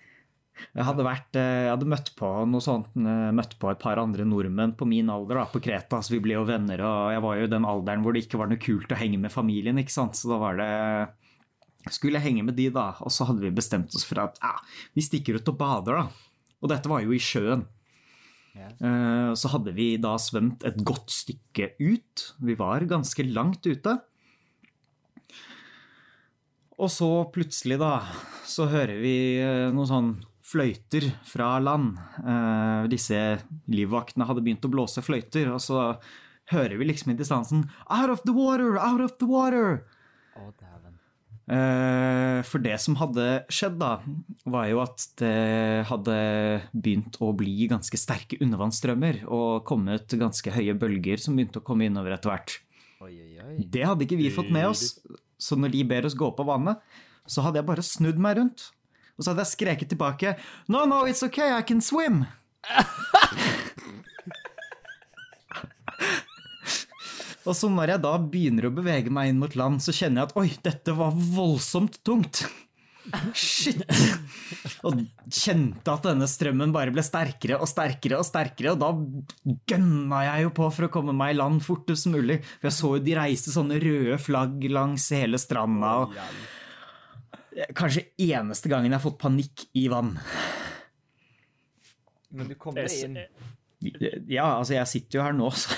Speaker 3: Jeg hadde vært eh, Jeg hadde møtt på sånt eh, Møtt på et par andre nordmenn på min alder da, på Kreta, så vi ble jo venner, og jeg var jo i den alderen hvor det ikke var noe kult å henge med familien, ikke sant, så da var det skulle jeg henge med de, da, og så hadde vi bestemt oss for at ja, vi stikker ut og bader, da. Og dette var jo i sjøen.
Speaker 2: Ja.
Speaker 3: Eh, Så hadde vi da svømt et godt stykke ut. Vi var ganske langt ute. Og så plutselig, da, så hører vi noe sånn fløyter fra land. Eh, Disse livvaktene hadde begynt å blåse fløyter, og så hører vi liksom i distansen Out of the water! Out of the water! Eh, For det som hadde skjedd, da, var jo at det hadde begynt å bli ganske sterke undervannsstrømmer og kommet ganske høye bølger som begynte å komme innover etter hvert.
Speaker 2: Oi, oi, oi.
Speaker 3: Det hadde ikke vi fått med oss, så når de ber oss gå på vannet, så hadde jeg bare snudd meg rundt. Og så hadde jeg skreket tilbake No, no, it's okay, I can swim! [LAUGHS] Og så når jeg da begynner å bevege meg inn mot land, så kjenner jeg at oi, dette var voldsomt tungt. Shit! Og kjente at denne strømmen bare ble sterkere og sterkere og sterkere, og da gønna jeg jo på for å komme meg i land fortest mulig. For jeg så jo de reiste sånne røde flagg langs hele stranda, og kanskje eneste gangen jeg har fått panikk i vann.
Speaker 2: Men du kom deg inn.
Speaker 3: Ja, altså, jeg sitter jo her nå, så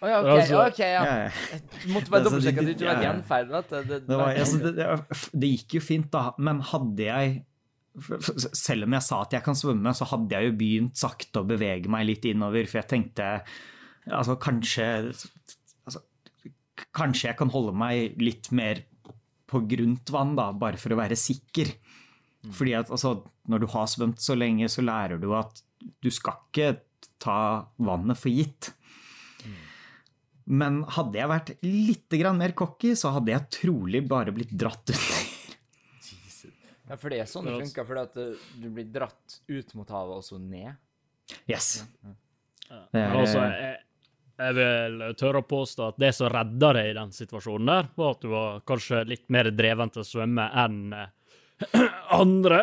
Speaker 2: Å ja, OK.
Speaker 1: Altså,
Speaker 2: ok, ja.
Speaker 3: ja,
Speaker 2: Jeg måtte bare
Speaker 3: Altså,
Speaker 2: dobbeltsjekke at du ikke var gjenfeil. Det,
Speaker 3: Det, altså, det, det, det gikk jo fint, da, men hadde jeg Selv om jeg sa at jeg kan svømme, så hadde jeg jo begynt sakte å bevege meg litt innover, for jeg tenkte altså kanskje altså, Kanskje jeg kan holde meg litt mer på grunt vann, da, bare for å være sikker. Fordi at altså, når du har svømt så lenge, så lærer du at du skal ikke ta vannet for gitt. Men hadde jeg vært litt mer cocky, så hadde jeg trolig bare blitt dratt under.
Speaker 2: Ja, for det er sånn det funker, fordi at uh, du blir dratt ut mot havet og så ned.
Speaker 3: Yes.
Speaker 1: Men altså, jeg, jeg vil tørre å påstå at det som redda deg i den situasjonen der, var at du var kanskje litt mer dreven til å svømme enn eh, [CLEARS THROAT] andre.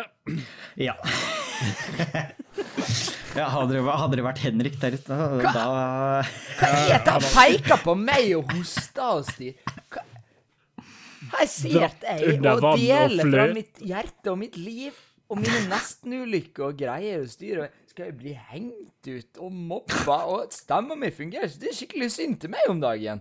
Speaker 3: Ja. ja hadde, det, hadde det vært Henrik der ute, da
Speaker 2: Hva er det han peker på meg og hoster og styr? Hva- Her sitter jeg og deler fra mitt hjerte og mitt liv og mine nestenulykker og greier og styr. Skal jeg bli hengt ut og mobba, og stemma mi fungerer ikke? Det er skikkelig synd til meg om dagen.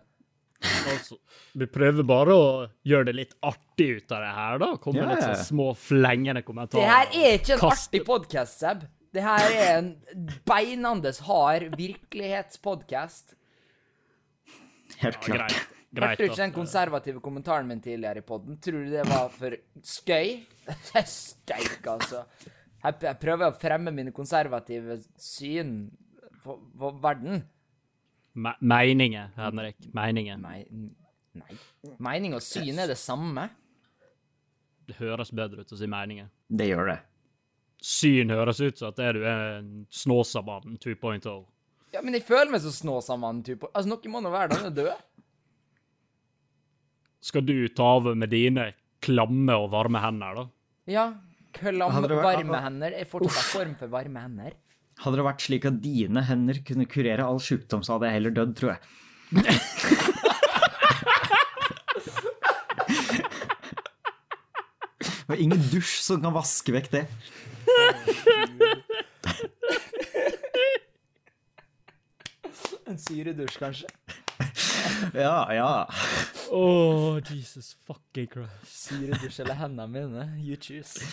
Speaker 1: Altså, vi prøver bare å gjøre det litt artig ut av det her, da. Komme med litt
Speaker 3: Ja.
Speaker 1: sånn små flengende kommentarer.
Speaker 2: Det her er ikke en
Speaker 1: Kast-
Speaker 2: artig podkast, Seb. Det her er en beinandes hard virkelighetspodkast.
Speaker 3: Helt
Speaker 1: Ja,
Speaker 3: klart.
Speaker 1: greit.
Speaker 2: Hørte du ikke den konservative kommentaren min tidligere i podden? Tror du det var for skøy? [LAUGHS] Steik, altså. Jeg, jeg prøver å fremme mine konservative syn på, på verden.
Speaker 1: me meninger, Henrik. Meninger.
Speaker 2: N- Nei. Mening og syn er det samme.
Speaker 1: Det høres bedre ut å si meninger.
Speaker 3: Det gjør det.
Speaker 1: Syn høres ut som at er du er en Snåsamannen 2.0.
Speaker 2: Ja, men jeg føler meg så snåsamannen type. Altså, noen må nå være denne død.
Speaker 1: Skal du ta over med dine klamme og varme hender, da?
Speaker 2: Ja.
Speaker 3: Hadde vært-
Speaker 2: varme hender er fortsatt en form for varme hender.
Speaker 3: Hadde det vært slik at dine hender kunne kurere all sjukdom, så hadde jeg heller dødd, tror jeg. Det var ingen dusj som kan vaske vekk det.
Speaker 2: En syredusj, kanskje.
Speaker 3: Ja, ja.
Speaker 1: Oh, Jesus fucking Christ.
Speaker 2: Syredusj eller hendene mine. You choose.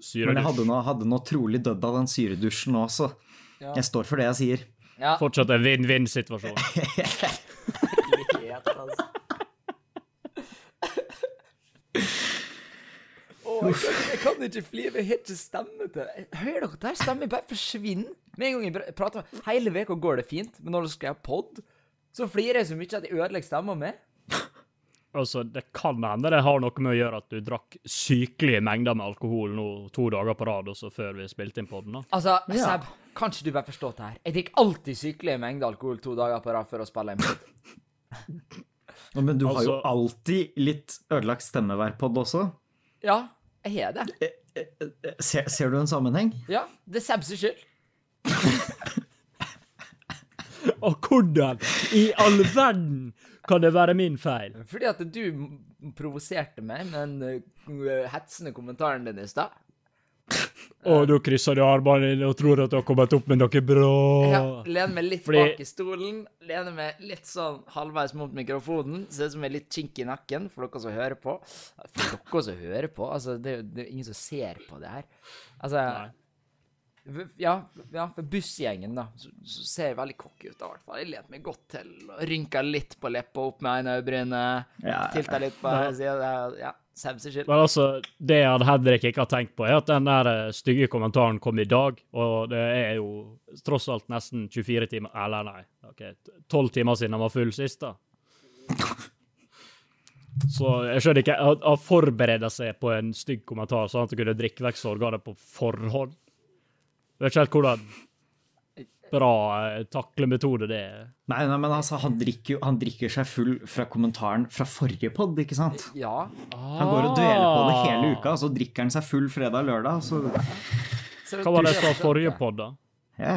Speaker 2: Syredusj.
Speaker 3: Men jeg hadde nå, hadde nå trolig dødd av den syredusjen også.
Speaker 2: Ja.
Speaker 3: Jeg står for det jeg sier.
Speaker 2: Ja.
Speaker 1: Fortsatt en vinn-vinn-situasjon.
Speaker 2: Altså. Åh, jeg, kan, jeg kan ikke fly, jeg har ikke stemme til det. Hører dere der? Stemmen bare forsvinner. Med en gang jeg prater med Hele veka går det fint, men når du skal ha pod, så flirer jeg så mye at jeg ødelegger stemma mi.
Speaker 1: Altså, Det kan hende det har noe med å gjøre at du drakk sykelige mengder med alkohol nå to dager på rad også før vi spilte inn podden. da.
Speaker 2: Altså,
Speaker 3: Ja.
Speaker 2: Seb, kan ikke du bare forstå det her? Jeg drikker alltid sykelige mengder alkohol to dager på rad før å spille inn pod. [LAUGHS]
Speaker 3: Men du har jo
Speaker 1: Altså-
Speaker 3: alltid litt ødelagt stemme hver pod også.
Speaker 2: Ja, jeg har det.
Speaker 3: Ser, ser du en sammenheng?
Speaker 2: Ja, det er Sebs skyld. [LAUGHS] [LAUGHS]
Speaker 1: Og hvordan i all verden kan det være min feil?
Speaker 2: Fordi at du provoserte meg med den uh, hetsende kommentaren din i stad. [LAUGHS]
Speaker 1: Og da krysser du armene dine og tror at du har kommet opp med noe bra.
Speaker 2: Ja, lener meg litt
Speaker 1: Fordi-
Speaker 2: bak i stolen. Lener meg litt sånn halvveis mot mikrofonen. Ser ut som jeg er litt kink i nakken for dere som hører på. For dere som hører på? Altså, det er jo ingen som ser på det her. Altså
Speaker 1: Nei.
Speaker 2: Ja, ja for bussgjengen, da, så, så ser jeg veldig cocky ut, da, i hvert fall. Jeg leter meg godt til og rynker litt på leppa opp med ene øyebrynet.
Speaker 3: Ja,
Speaker 2: Tilter litt på
Speaker 1: Ja.
Speaker 2: sida. Ja, Sebs skyld.
Speaker 1: Men altså, det han Henrik ikke har tenkt på, er at den der eh, stygge kommentaren kom i dag, og det er jo tross alt nesten 24 timer Eller nei, ok, 12 timer siden han var full sist, da. [LAUGHS] Så jeg skjønner ikke han forbereder seg på en stygg kommentar, sånn at han kunne drikke vekk sorgene på forhånd. Vet ikke helt hvordan bra eh, taklemetode det er.
Speaker 3: Nei, nei, men altså, han drikker, jo, han drikker seg full fra kommentaren fra forrige pod, ikke sant?
Speaker 2: Ja.
Speaker 3: Han går og dveler på det hele uka, så drikker han seg full fredag og lørdag, så
Speaker 1: Hva var det fra forrige pod, da?
Speaker 3: ja.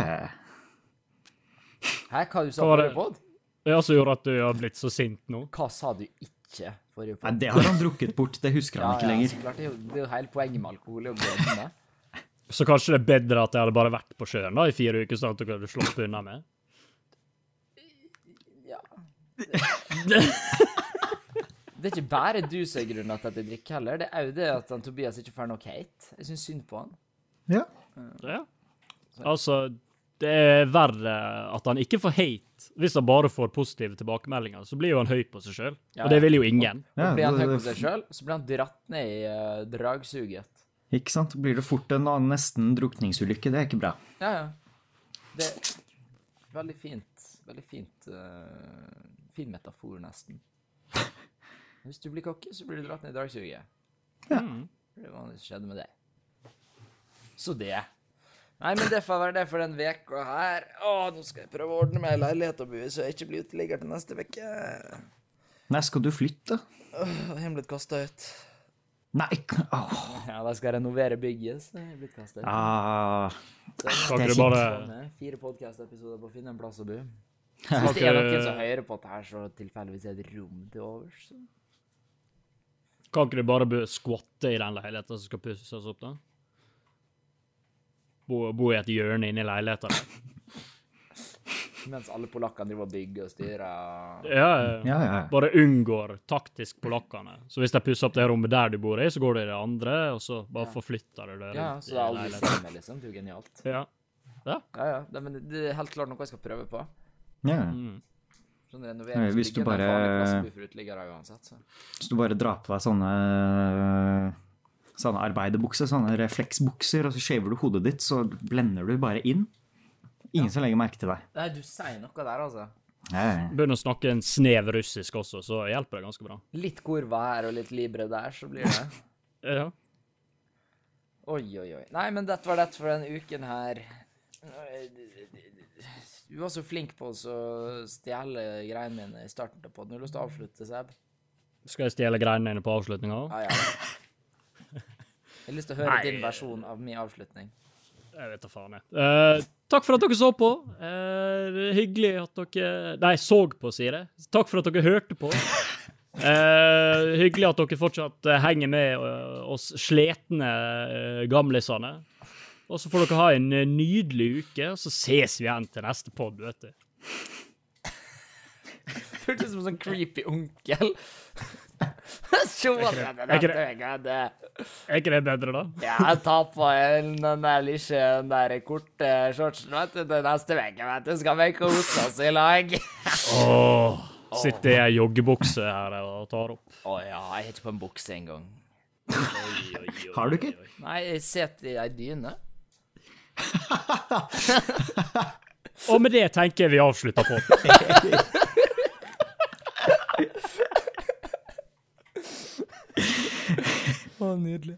Speaker 2: Hæ, hva du sa
Speaker 1: Hva
Speaker 2: forrige pod?
Speaker 1: Ja, som gjorde at du har blitt så sint nå?
Speaker 2: Hva sa du ikke forrige
Speaker 3: Nei, det har han drukket bort, det husker han ikke lenger.
Speaker 2: så klart. Det er, jo, det er jo hele poenget med alkohol.
Speaker 1: Så kanskje det er bedre at jeg hadde bare vært på sjøen da i fire uker, sånn at du kunne sluppet unna med?
Speaker 2: Ja. [LAUGHS] Det er ikke bare du som er grunnen til at jeg drikker heller. Det er òg det at han, Tobias ikke får nok hate. Jeg syns synd på han.
Speaker 3: Ja.
Speaker 1: Ja. Altså, det er verre at han ikke får hate. Hvis han bare får positive tilbakemeldinger, så blir jo han høy på seg sjøl.
Speaker 2: Ja,
Speaker 1: Og det vil jo ingen.
Speaker 3: Ja,
Speaker 2: Og blir han
Speaker 3: det-
Speaker 2: høy på seg sjøl, så blir han dratt ned i uh, dragsuget.
Speaker 3: Ikke sant? Blir det fort en annen nesten drukningsulykke, det er ikke bra.
Speaker 2: Ja, ja. Det er veldig fint. Veldig fint uh, Fin metafor, nesten. [LAUGHS] Hvis du blir kokke, så blir du dratt ned i dragsuget.
Speaker 1: Mm.
Speaker 2: Det var det som skjedde med deg. Så det. Nei, men det får være det for den veka her. Å, nå skal jeg prøve å ordne meg en leilighet og bo i, så jeg ikke blir uteligger til neste uke.
Speaker 3: Nei, skal du flytte?
Speaker 2: Jeg har blitt kasta ut.
Speaker 3: Nei, oh.
Speaker 2: Ja, de skal renovere bygget, så er blitt kastet.
Speaker 3: Ah,
Speaker 1: Kan
Speaker 3: Det er
Speaker 1: du bare
Speaker 2: Sånn, eh, Fire podkast-episoder på å finne en plass å bo. Hvis det er noen som hører på det her, så tilfeldigvis er det et rom til overs. så-
Speaker 1: Kan ikke du bare bo- skvatte i den leiligheten som skal pusses opp, da? Bo, bo i et hjørne inni leiligheten. [LAUGHS] [LAUGHS]
Speaker 2: Mens alle polakkene driver og bygger og styrer.
Speaker 1: Ja, ja.
Speaker 3: ja, ja.
Speaker 1: Bare unngår taktisk polakkene. Så hvis de pusser opp det rommet der du bor i, så går du i det andre, og så bare
Speaker 2: Ja.
Speaker 1: forflytter du det
Speaker 2: Ja, så det er aldri samme, liksom. Det er jo genialt.
Speaker 1: Ja.
Speaker 2: Ja, ja. Det, men det er helt klart noe jeg skal prøve på.
Speaker 3: ja.
Speaker 1: Mm.
Speaker 2: Sånn renovering
Speaker 3: hvis du bare-
Speaker 2: uansett.
Speaker 3: Hvis du bare drar på deg sånne sånne arbeiderbukser, sånne refleksbukser, og så shaver du hodet ditt, så blender du bare inn. Ingen som legger merke til deg.
Speaker 2: Nei, du sier noe der, altså.
Speaker 3: Nei,
Speaker 1: Begynner å snakke en snev russisk også, så hjelper det ganske bra.
Speaker 2: Litt kurva her og litt libre der, så blir det [LAUGHS]
Speaker 1: Ja.
Speaker 2: Oi, oi, oi. Nei, men dette var dette for denne uken her. Du var så flink på å stjele greiene mine i starten av poden. Har du lyst til å avslutte, Seb?
Speaker 1: Skal jeg stjele greiene dine på avslutninga?
Speaker 2: Ja, ja. Jeg har lyst til å høre
Speaker 1: Nei.
Speaker 2: din versjon av min avslutning.
Speaker 1: Jeg vet da faen, jeg. Uh, takk for at dere så på. Uh, det hyggelig at dere Nei, så på, sier jeg. Takk for at dere hørte på. Uh, [LAUGHS] hyggelig at dere fortsatt henger med oss sletne gamlisene. Og så får dere ha en nydelig uke, og så ses vi igjen til neste pod, vet du. [LAUGHS]
Speaker 2: Hørtes ut som en sånn creepy onkel. [LAUGHS]
Speaker 1: Er ikke. Er det bedre, da?
Speaker 2: Ja, ta på den lille den der korte shortsen vet du, til neste uke. vet du. Skal vi kose oss i lag? [LAUGHS]
Speaker 1: Åh, sitter i ei joggebukse her og tar opp.
Speaker 2: Å ja, jeg har ikke på en bukse engang. [LAUGHS]
Speaker 3: Har du ikke?
Speaker 2: Nei, jeg sitter i ei dyne.
Speaker 1: Og med det tenker jeg vi avslutter på.
Speaker 2: Å, nydelig.